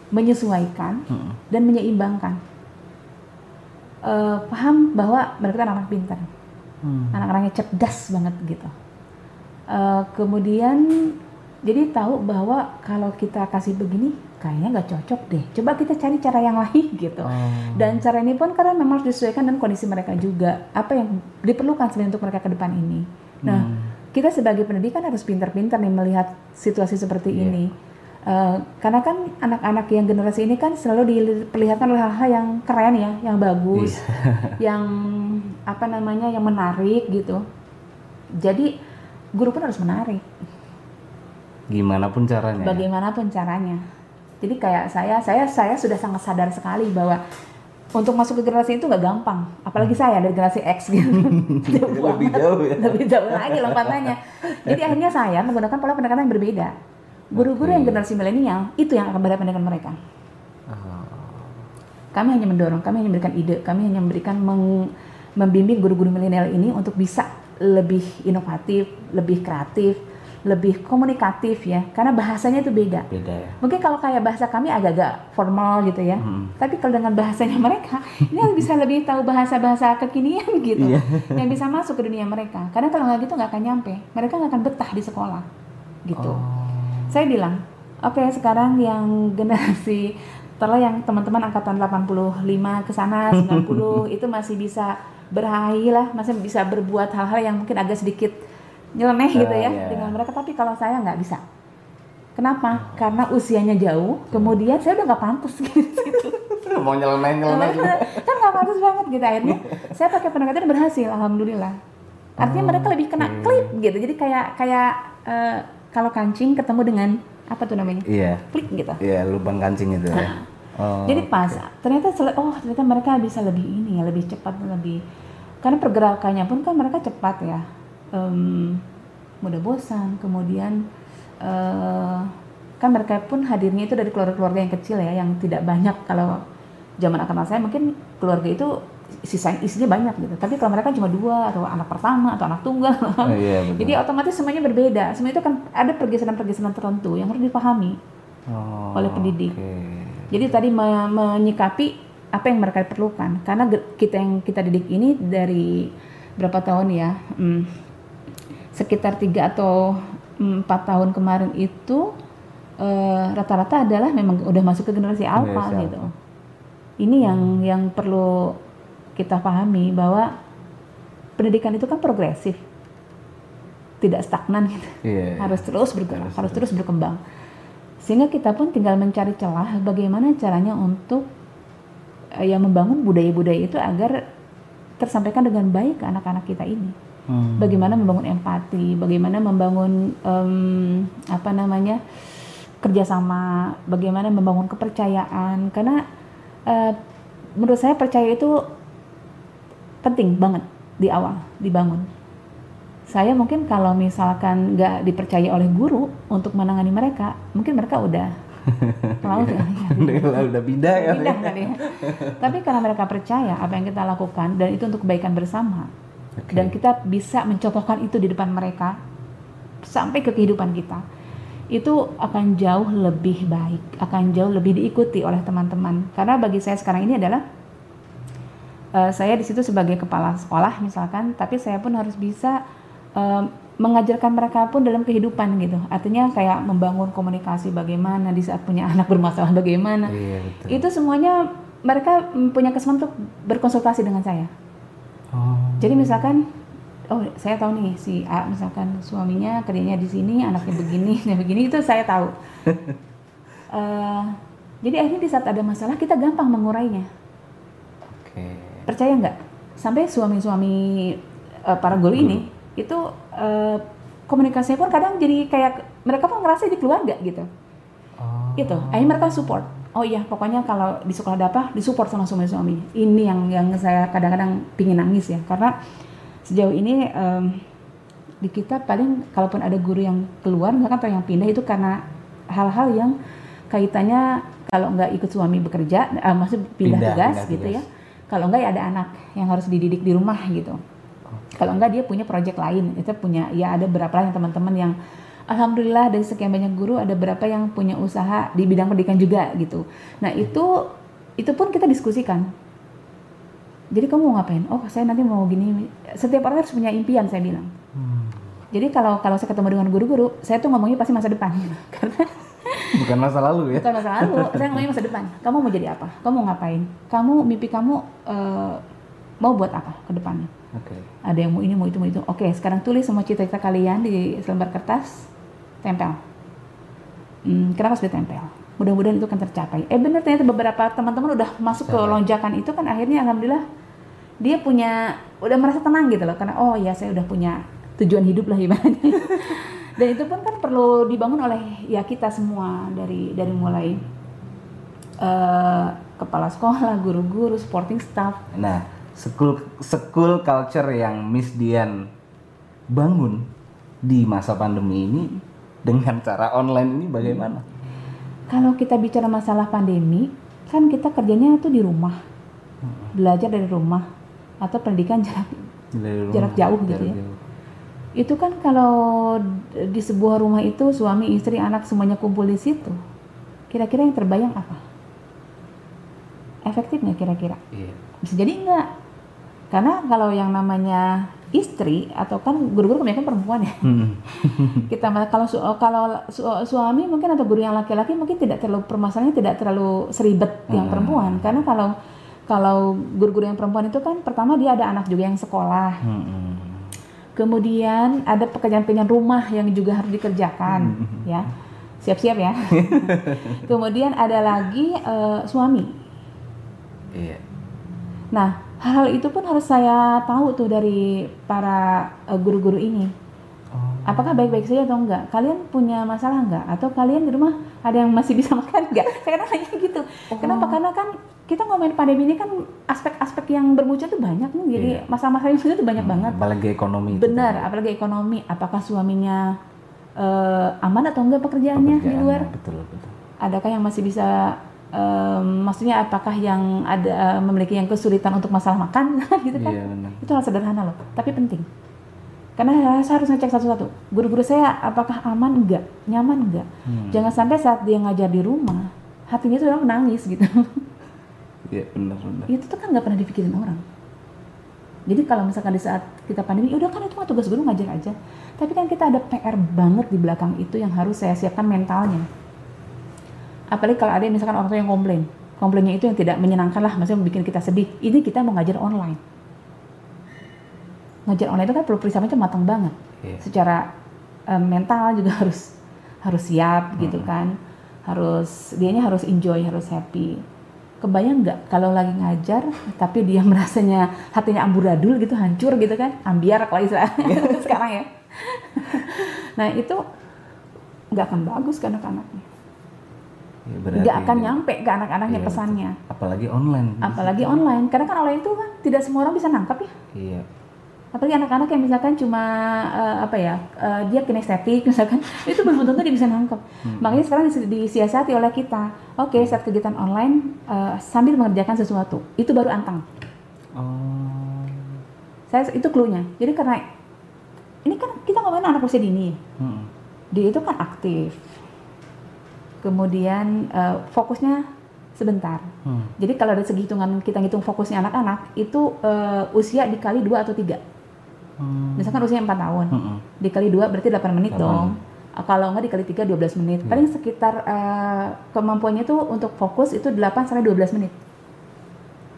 [SPEAKER 2] menyesuaikan
[SPEAKER 1] Heeh.
[SPEAKER 2] dan menyeimbangkan Eh, paham bahwa mereka anak-anak pintar
[SPEAKER 1] Hmm.
[SPEAKER 2] anak-anaknya cerdas banget gitu. Eh, kemudian jadi tahu bahwa kalau kita kasih begini kayaknya nggak cocok deh. Coba kita cari cara yang lain gitu.
[SPEAKER 1] Oh.
[SPEAKER 2] Dan cara ini pun karena memang harus disesuaikan dengan kondisi mereka juga. Apa yang diperlukan sebenarnya untuk mereka ke depan ini. Nah,
[SPEAKER 1] Hmm.
[SPEAKER 2] kita sebagai pendidik kan harus pintar-pintar nih melihat situasi seperti
[SPEAKER 1] Iya.
[SPEAKER 2] ini. Eh, karena kan anak-anak yang generasi ini kan selalu diperlihatkan oleh hal-hal yang keren ya, yang bagus,
[SPEAKER 1] Iya.
[SPEAKER 2] yang apa namanya, yang menarik gitu. Jadi guru pun harus menarik,
[SPEAKER 1] Gimana pun caranya.
[SPEAKER 2] bagaimanapun caranya. Jadi kayak saya, saya, saya sudah sangat sadar sekali bahwa untuk masuk ke generasi itu nggak gampang, apalagi saya dari generasi X gitu. Jauh.
[SPEAKER 1] Lebih jauh ya.
[SPEAKER 2] lebih jauh lagi lompatannya. Jadi akhirnya saya menggunakan pola pendekatan yang berbeda. Guru-guru
[SPEAKER 1] Oke.
[SPEAKER 2] yang generasi milenial itu yang akan berhadapan dengan mereka.
[SPEAKER 1] Oh.
[SPEAKER 2] Kami hanya mendorong, kami hanya memberikan ide, kami hanya memberikan meng- membimbing guru-guru milenial ini untuk bisa lebih inovatif, lebih kreatif, lebih komunikatif ya. Karena bahasanya itu beda.
[SPEAKER 1] Beda ya.
[SPEAKER 2] Mungkin kalau kayak bahasa kami agak-agak formal gitu ya.
[SPEAKER 1] Hmm.
[SPEAKER 2] Tapi kalau dengan bahasanya mereka, ini bisa lebih tahu bahasa-bahasa kekinian gitu,
[SPEAKER 1] Iya.
[SPEAKER 2] yang bisa masuk ke dunia mereka. Karena kalau nggak gitu nggak akan nyampe, mereka nggak akan betah di sekolah, gitu.
[SPEAKER 1] Oh.
[SPEAKER 2] Saya bilang, oke sekarang yang generasi setelah yang teman-teman angkatan 85 ke sana 90 itu masih bisa berhahi lah, masih bisa berbuat hal-hal yang mungkin agak sedikit nyeleneh gitu
[SPEAKER 1] Ah,
[SPEAKER 2] ya
[SPEAKER 1] iya.
[SPEAKER 2] dengan mereka. Tapi kalau saya nggak bisa. Kenapa? Karena usianya jauh, kemudian saya udah nggak pantas gitu.
[SPEAKER 1] Mau nyeleneh nyeleneh juga.
[SPEAKER 2] kan nggak pantas banget gitu akhirnya. Saya pakai pendekatan berhasil, alhamdulillah. Artinya mereka lebih kena
[SPEAKER 1] Oke.
[SPEAKER 2] klik gitu. Jadi kayak kayak eh, kalau kancing ketemu dengan apa tuh namanya?
[SPEAKER 1] Iya.
[SPEAKER 2] Klik gitu.
[SPEAKER 1] Iya, lubang kancing itu ya. Oh.
[SPEAKER 2] Jadi pas ternyata sele- oh ternyata mereka bisa lebih ini ya, lebih cepat lebih karena pergerakannya pun kan mereka cepat ya. Em, mudah bosan, kemudian eh, kan mereka pun hadirnya itu dari keluarga-keluarga yang kecil ya, yang tidak banyak kalau zaman akan saya mungkin keluarga itu sisa isinya banyak gitu. Tapi kalau mereka cuma dua atau anak pertama atau anak tunggal,
[SPEAKER 1] Oh, iya, betul.
[SPEAKER 2] jadi otomatis semuanya berbeda. Semua itu kan ada pergeseran-pergeseran tertentu yang harus dipahami.
[SPEAKER 1] Oh,
[SPEAKER 2] oleh pendidik.
[SPEAKER 1] oke.
[SPEAKER 2] Jadi tadi me- menyikapi apa yang mereka perlukan. Karena kita yang kita didik ini dari berapa tahun ya? Hmm, sekitar tiga atau empat tahun kemarin itu eh, rata-rata adalah memang udah masuk ke generasi alpha
[SPEAKER 1] Generasi
[SPEAKER 2] gitu. Ini yang yang perlu kita pahami bahwa pendidikan itu kan progresif, tidak stagnan gitu
[SPEAKER 1] Iya.
[SPEAKER 2] harus terus bergerak, harus, terus berkembang. Sehingga kita pun tinggal mencari celah bagaimana caranya untuk eh, ya membangun budaya-budaya itu agar tersampaikan dengan baik ke anak-anak kita ini.
[SPEAKER 1] Hmm.
[SPEAKER 2] Bagaimana membangun empati, bagaimana membangun em, apa namanya kerjasama, bagaimana membangun kepercayaan. Karena eh, menurut saya percaya itu penting banget di awal dibangun saya mungkin kalau misalkan nggak dipercaya oleh guru untuk menangani mereka, mungkin mereka udah laut ya.
[SPEAKER 1] udah, udah pindah ya.
[SPEAKER 2] Pindah kali ya. Tapi karena mereka percaya apa yang kita lakukan dan itu untuk kebaikan bersama.
[SPEAKER 1] Oke.
[SPEAKER 2] Dan kita bisa mencontohkan itu di depan mereka sampai ke kehidupan kita. Itu akan jauh lebih baik, akan jauh lebih diikuti oleh teman-teman. Karena bagi saya sekarang ini adalah eh, saya di situ sebagai kepala sekolah misalkan, tapi saya pun harus bisa mengajarkan mereka pun dalam kehidupan gitu. Artinya kayak membangun komunikasi bagaimana di saat punya anak bermasalah bagaimana.
[SPEAKER 1] Iya betul.
[SPEAKER 2] Itu semuanya mereka punya kesempatan untuk berkonsultasi dengan saya.
[SPEAKER 1] Oh.
[SPEAKER 2] Jadi misalkan, oh saya tahu nih si A misalkan suaminya kerjanya di sini, anaknya begini, dan begini itu saya tahu. Eh, jadi akhirnya di saat ada masalah kita gampang mengurainya.
[SPEAKER 1] Oke.
[SPEAKER 2] Percaya nggak? Sampai suami-suami eh, para guru ini itu eh, komunikasinya pun kadang jadi kayak mereka pun ngerasa di keluarga gitu.
[SPEAKER 1] Oh.
[SPEAKER 2] Gitu. Akhirnya mereka support. Oh iya, pokoknya kalau di sekolah ada apa, disupport sama suami-suami. Ini yang yang saya kadang-kadang pingin nangis ya, karena sejauh ini em, di kita paling kalaupun ada guru yang keluar misalkan atau yang pindah itu karena hal-hal yang kaitannya kalau nggak ikut suami bekerja, eh, maksud pindah,
[SPEAKER 1] Pindah,
[SPEAKER 2] tugas
[SPEAKER 1] pindah
[SPEAKER 2] gitu
[SPEAKER 1] tugas.
[SPEAKER 2] ya. Kalau nggak ya ada anak yang harus dididik di rumah gitu. Kalau enggak dia punya project lain, itu punya ya ada berapa yang teman-teman yang alhamdulillah dari sekian banyak guru ada berapa yang punya usaha di bidang pendidikan juga gitu. Nah, itu itu pun kita diskusikan. Jadi kamu mau ngapain? Oh, saya nanti mau gini. Setiap orang harus punya impian, saya bilang.
[SPEAKER 1] Hmm.
[SPEAKER 2] Jadi kalau kalau saya ketemu dengan guru-guru, saya tuh ngomongnya pasti masa depan. Karena
[SPEAKER 1] Bukan masa lalu ya.
[SPEAKER 2] bukan masa lalu, saya ngomongnya masa depan. Kamu mau jadi apa? Kamu mau ngapain? Kamu mimpi kamu eh, mau buat apa ke depannya?
[SPEAKER 1] Oke.
[SPEAKER 2] ada yang mau ini mau itu mau itu. Oke sekarang tulis semua cita-cita kalian di selembar kertas. Tempel. Hmm, kenapa harus ditempel mudah-mudahan itu akan tercapai. Eh benar ternyata beberapa teman-teman udah masuk ke
[SPEAKER 1] Tercapai.
[SPEAKER 2] lonjakan itu kan akhirnya alhamdulillah dia punya udah merasa tenang gitu loh. Karena oh ya saya udah punya tujuan hidup lah ibaratnya. Dan itu pun kan perlu dibangun oleh ya kita semua dari dari mulai eh, kepala sekolah guru-guru supporting staff.
[SPEAKER 1] Nah, school school culture yang Miss Dian bangun di masa pandemi ini dengan cara online ini bagaimana?
[SPEAKER 2] Kalau kita bicara masalah pandemi, kan kita kerjanya tuh di rumah, belajar dari rumah atau pendidikan jarak.
[SPEAKER 1] Dari rumah,
[SPEAKER 2] Jarak jauh gitu ya.
[SPEAKER 1] jauh.
[SPEAKER 2] Itu kan kalau di sebuah rumah itu suami, istri, anak semuanya kumpul di situ. Kira-kira yang terbayang apa? Efektif nggak kira-kira?
[SPEAKER 1] Iya.
[SPEAKER 2] Bisa jadi enggak. Karena kalau yang namanya istri atau kan guru-guru kebanyakan perempuan ya.
[SPEAKER 1] Hmm.
[SPEAKER 2] kita kalau su- kalau su- suami mungkin atau guru yang laki-laki mungkin tidak terlalu permasalahannya tidak terlalu seribet yang
[SPEAKER 1] Hmm.
[SPEAKER 2] perempuan karena kalau kalau guru-guru yang perempuan itu kan pertama dia ada anak juga yang sekolah
[SPEAKER 1] Hmm.
[SPEAKER 2] kemudian ada pekerjaan-pekerjaan rumah yang juga harus dikerjakan ya siap-siap ya kemudian ada lagi eh, suami
[SPEAKER 1] Iya.
[SPEAKER 2] nah hal itu pun harus saya tahu tuh dari para eh, guru-guru ini
[SPEAKER 1] Oh.
[SPEAKER 2] apakah baik-baik saja atau enggak? Kalian punya masalah enggak? Atau kalian di rumah ada yang masih bisa makan enggak? Saya kadang nanya gitu. Kenapa? Karena kan kita ngomongin pandemi ini kan aspek-aspek yang bermunculan tuh banyak nih. Jadi
[SPEAKER 1] Iya.
[SPEAKER 2] masalah-masalah yang tuh banyak banget.
[SPEAKER 1] Apalagi ekonomi. itu
[SPEAKER 2] Benar,
[SPEAKER 1] tadi.
[SPEAKER 2] apalagi ekonomi. Apakah suaminya eh, aman atau enggak pekerjaannya di
[SPEAKER 1] Pekerjaannya,
[SPEAKER 2] luar?
[SPEAKER 1] Betul betul.
[SPEAKER 2] Adakah yang masih bisa em, maksudnya apakah yang ada memiliki yang kesulitan untuk masalah makan gitu kan?
[SPEAKER 1] Iya benar.
[SPEAKER 2] itu hal sederhana loh tapi penting. Karena saya harus ngecek satu-satu. Guru-guru saya apakah aman? Enggak. Nyaman? Enggak.
[SPEAKER 1] Hmm.
[SPEAKER 2] jangan sampai saat dia ngajar di rumah hatinya tuh orang menangis gitu.
[SPEAKER 1] Iya benar benar.
[SPEAKER 2] itu tuh kan nggak pernah dipikirin orang. Jadi kalau misalkan di saat kita pandemi udah kan itu mah tugas guru ngajar aja. Tapi kan kita ada PR banget di belakang itu yang harus saya siapkan mentalnya apalagi kalau ada misalkan orang tua yang komplain. Komplainnya itu yang tidak menyenangkan lah maksudnya bikin kita sedih. Ini kita mau ngajar online. Ngajar online itu kan perlu persiapannya matang banget.
[SPEAKER 1] Iya.
[SPEAKER 2] secara eh, mental juga harus harus siap gitu kan. Harus dianya harus enjoy harus happy. Kebayang nggak kalau lagi ngajar tapi dia merasanya hatinya amburadul gitu hancur gitu kan? Ambiar kalau istilah sekarang ya. Nah itu nggak akan bagus ke anak-anaknya
[SPEAKER 1] Iya, berarti
[SPEAKER 2] nggak akan nyampe ke anak-anaknya
[SPEAKER 1] Iya,
[SPEAKER 2] pesannya.
[SPEAKER 1] Apalagi online.
[SPEAKER 2] apalagi online. Karena kan online itu kan tidak semua orang bisa nangkap ya.
[SPEAKER 1] Iya.
[SPEAKER 2] apalagi anak-anak yang misalkan cuma eh, apa ya eh, dia kinestetik misalkan itu belum tentu dia bisa nangkep. Makanya sekarang dis- disiasati oleh kita. Oke saat kegiatan online eh, sambil mengerjakan sesuatu itu baru antang
[SPEAKER 1] Oh.
[SPEAKER 2] saya itu clue-nya. Jadi karena ini kan kita ngomongin anak usia dini. Ya.
[SPEAKER 1] Hmm.
[SPEAKER 2] dia itu kan aktif kemudian eh, fokusnya sebentar
[SPEAKER 1] Hmm.
[SPEAKER 2] jadi kalau dari segi hitungan kita ngitung fokusnya anak-anak itu eh, usia dikali dua atau tiga
[SPEAKER 1] Hmm.
[SPEAKER 2] misalkan usia 4 tahun
[SPEAKER 1] Hmm.
[SPEAKER 2] dikali dua berarti 8 menit
[SPEAKER 1] 8.
[SPEAKER 2] dong Uh, kalau enggak dikali 3 12 menit paling sekitar uh, kemampuannya tuh untuk fokus itu 8 sampai 12 menit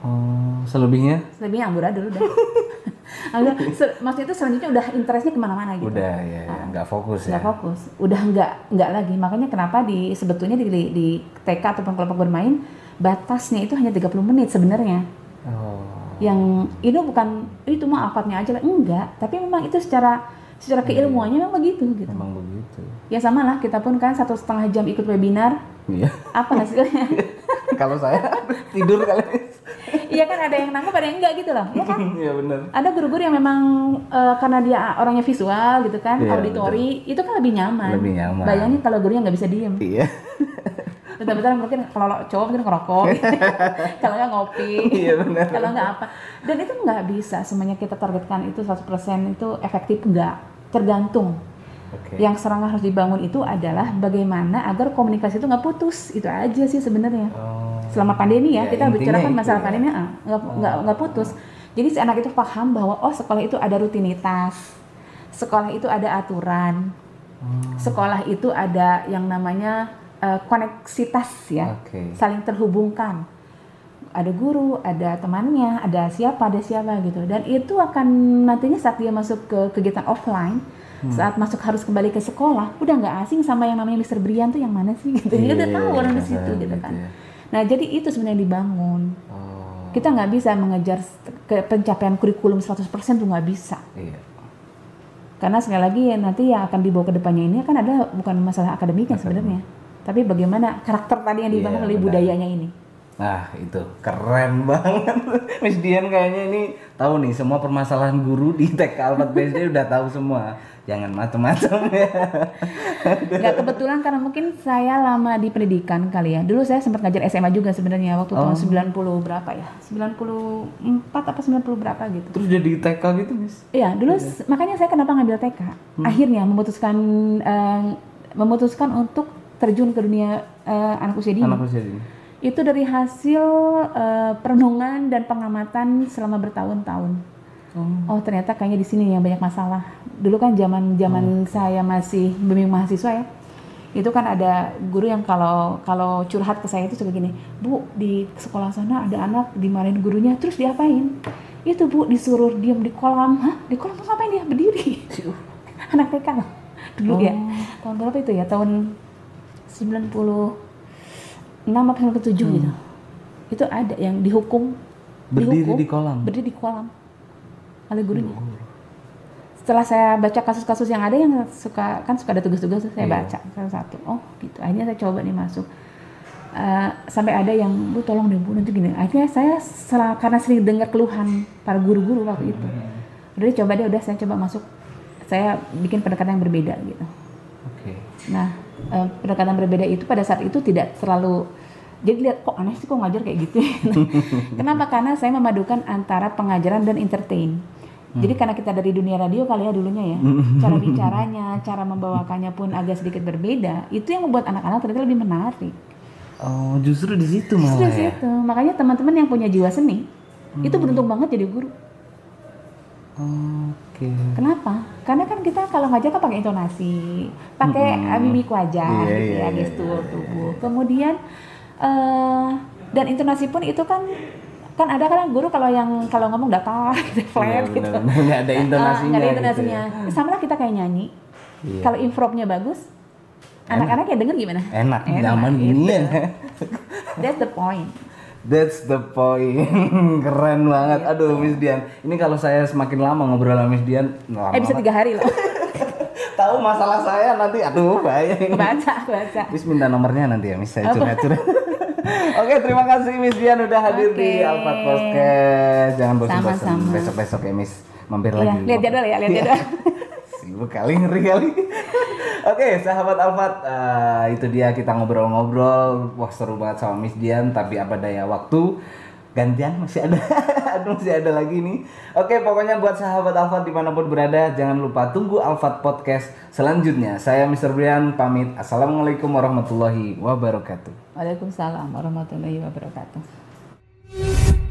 [SPEAKER 1] Oh, selebihnya?
[SPEAKER 2] Selebihnya amburadul udah maksudnya itu selanjutnya udah interestnya ke mana-mana gitu.
[SPEAKER 1] Udah ya, ya. nggak fokus ya.
[SPEAKER 2] nggak fokus. Udah nggak nggak lagi. Makanya kenapa di sebetulnya di, di TK ataupun kelompok bermain batasnya itu hanya 30 menit sebenarnya.
[SPEAKER 1] Oh.
[SPEAKER 2] yang itu bukan itu mah alfatnya aja lah. Enggak. Tapi memang itu secara secara keilmuannya memang begitu gitu.
[SPEAKER 1] Emang begitu.
[SPEAKER 2] ya sama lah kita pun kan satu setengah jam ikut webinar.
[SPEAKER 1] Iya.
[SPEAKER 2] apa hasilnya
[SPEAKER 1] Kalau saya tidur kali.
[SPEAKER 2] iya kan ada yang nangkep ada yang enggak gitu loh ya kan
[SPEAKER 1] Iya benar.
[SPEAKER 2] ada guru-guru yang memang eh, karena dia orangnya visual gitu kan
[SPEAKER 1] Iya,
[SPEAKER 2] auditori itu kan lebih nyaman
[SPEAKER 1] Lebih nyaman.
[SPEAKER 2] bayangin kalau gurunya nggak bisa diem
[SPEAKER 1] Iya.
[SPEAKER 2] betul-betul mungkin kalau cowok mungkin ngerokok kalau nggak ngopi
[SPEAKER 1] Iya benar.
[SPEAKER 2] kalau nggak apa dan itu nggak bisa semuanya kita targetkan itu 100% itu efektif nggak tergantung
[SPEAKER 1] Oke.
[SPEAKER 2] yang serangan harus dibangun itu adalah bagaimana agar komunikasi itu nggak putus itu aja sih sebenarnya
[SPEAKER 1] Oh.
[SPEAKER 2] selama pandemi ya,
[SPEAKER 1] Ya,
[SPEAKER 2] kita bicarakan
[SPEAKER 1] itu
[SPEAKER 2] masalah
[SPEAKER 1] ya.
[SPEAKER 2] pandemi ah, nggak nggak nggak putus jadi si anak itu paham bahwa oh sekolah itu ada rutinitas sekolah itu ada aturan
[SPEAKER 1] Hmm.
[SPEAKER 2] sekolah itu ada yang namanya eh, koneksitas ya
[SPEAKER 1] Oke.
[SPEAKER 2] saling terhubungkan ada guru ada temannya ada siapa ada siapa gitu dan itu akan nantinya saat dia masuk ke kegiatan offline
[SPEAKER 1] Hmm.
[SPEAKER 2] saat masuk harus kembali ke sekolah udah nggak asing sama yang namanya Mr. Brian tuh yang mana sih gitu dia udah tahu orang di situ
[SPEAKER 1] Iya,
[SPEAKER 2] gitu
[SPEAKER 1] gitu
[SPEAKER 2] kan
[SPEAKER 1] ya.
[SPEAKER 2] nah jadi itu sebenarnya dibangun
[SPEAKER 1] Oh.
[SPEAKER 2] kita nggak bisa mengejar ke pencapaian kurikulum 100% tuh nggak bisa
[SPEAKER 1] Iya.
[SPEAKER 2] karena sekali lagi ya, nanti yang akan dibawa ke depannya ini kan ada bukan masalah akademiknya sebenarnya tapi bagaimana karakter tadi yang dibangun
[SPEAKER 1] Iya,
[SPEAKER 2] oleh budayanya ini
[SPEAKER 1] Nah itu keren banget. Miss Dian kayaknya ini tahu nih semua permasalahan guru di TK Alfat BSD udah tahu semua. Jangan macam-macam ya.
[SPEAKER 2] Nggak kebetulan karena mungkin saya lama di pendidikan kali ya. Dulu saya sempat ngajar SMA juga sebenarnya waktu
[SPEAKER 1] Oh.
[SPEAKER 2] tahun 90 berapa ya? 94 apa 90 berapa gitu.
[SPEAKER 1] Terus jadi TK gitu Miss?
[SPEAKER 2] Iya, dulu s- makanya saya kenapa ngambil TK. Akhirnya memutuskan eh, memutuskan untuk terjun ke dunia eh, anak usia dini.
[SPEAKER 1] Anak usia dini
[SPEAKER 2] Itu dari hasil eh, perenungan dan pengamatan selama bertahun-tahun.
[SPEAKER 1] Oh.
[SPEAKER 2] Oh, ternyata kayaknya di sini yang banyak masalah. Dulu kan zaman-zaman saya masih bimbing mahasiswa ya. Itu kan ada guru yang kalau kalau curhat ke saya itu suka gini, "Bu, di sekolah sana ada anak dimarahin gurunya, terus diapain?" Itu Bu disuruh diam di kolam. Hah? Di kolam terus ngapain dia? Berdiri. anak TK. Dulu ya. Tahun berapa itu ya? Tahun 96 apa 97 gitu. Itu ada yang dihukum
[SPEAKER 1] Berdiri
[SPEAKER 2] dihukum,
[SPEAKER 1] di kolam?
[SPEAKER 2] Berdiri di kolam oleh gurunya. Setelah saya baca kasus-kasus yang ada yang suka kan suka ada tugas-tugas saya
[SPEAKER 1] Iya.
[SPEAKER 2] baca salah satu. Oh, gitu. Akhirnya saya coba nih masuk. Eh, sampai ada yang bu tolong deh bu nanti gini. Akhirnya saya sel- karena sering dengar keluhan para guru-guru waktu itu. Udah deh, coba deh udah saya coba masuk. Saya bikin pendekatan yang berbeda gitu.
[SPEAKER 1] Oke
[SPEAKER 2] Nah, eh, pendekatan berbeda itu pada saat itu tidak terlalu jadi lihat kok aneh sih kok ngajar kayak gitu. Kenapa? Karena saya memadukan antara pengajaran dan entertain. Jadi karena kita dari dunia radio kali ya dulunya ya, cara bicaranya, cara membawakannya pun agak sedikit berbeda. Itu yang membuat anak-anak ternyata lebih menarik.
[SPEAKER 1] Oh, justru di situ malah
[SPEAKER 2] Terus
[SPEAKER 1] ya.
[SPEAKER 2] itu, makanya teman-teman yang punya jiwa seni itu beruntung banget jadi guru.
[SPEAKER 1] Oke.
[SPEAKER 2] Kenapa? Karena kan kita kalau ngajar kan pakai intonasi, pakai
[SPEAKER 1] Mm-mm.
[SPEAKER 2] mimik wajah,
[SPEAKER 1] Iya,
[SPEAKER 2] gitu
[SPEAKER 1] iya,
[SPEAKER 2] ya,
[SPEAKER 1] iya,
[SPEAKER 2] gestur tubuh. Kemudian eh dan intonasi pun itu kan kan ada kan guru kalau yang kalau ngomong datar gitu, flat gitu.
[SPEAKER 1] Benar-benar Iya, nggak ada
[SPEAKER 2] Ah,
[SPEAKER 1] intonasinya.
[SPEAKER 2] nggak ada
[SPEAKER 1] gitu
[SPEAKER 2] intonasinya.
[SPEAKER 1] ya.
[SPEAKER 2] Sama lah kita kayak nyanyi.
[SPEAKER 1] Iya.
[SPEAKER 2] Kalau improve-nya bagus, anak-anak yang denger gimana?
[SPEAKER 1] Enak,
[SPEAKER 2] Enak,
[SPEAKER 1] zaman
[SPEAKER 2] gitu.
[SPEAKER 1] gini ya.
[SPEAKER 2] That's the point.
[SPEAKER 1] That's the point. Keren banget.
[SPEAKER 2] Gitu.
[SPEAKER 1] Aduh, Miss Dian. Ini kalau saya semakin lama ngobrol sama Miss Dian, lama
[SPEAKER 2] Eh bisa tiga hari loh.
[SPEAKER 1] tahu masalah saya nanti aduh bahaya ini.
[SPEAKER 2] baca, baca.
[SPEAKER 1] Miss minta nomornya nanti ya, Miss saya curhat-curhat. Oke, terima kasih Miss Dian udah hadir di
[SPEAKER 2] Oke.
[SPEAKER 1] Alphard Podcast. Jangan bosan-bosan besok-besok ya Miss mampir
[SPEAKER 2] Iya,
[SPEAKER 1] lagi.
[SPEAKER 2] lihat jadwal ya, lihat
[SPEAKER 1] Iya.
[SPEAKER 2] jadwal.
[SPEAKER 1] Sibuk kali ngeri kali. Oke, sahabat Alfat, eh, itu dia kita ngobrol-ngobrol. Wah seru banget sama Miss Dian, tapi apa daya waktu gantian masih ada, aduh masih ada lagi nih. Oke, pokoknya buat sahabat Alfat di mana pun berada, jangan lupa tunggu Alfat Podcast selanjutnya. Saya Mr. Brian pamit. Assalamualaikum warahmatullahi wabarakatuh.
[SPEAKER 2] Waalaikumsalam warahmatullahi wabarakatuh.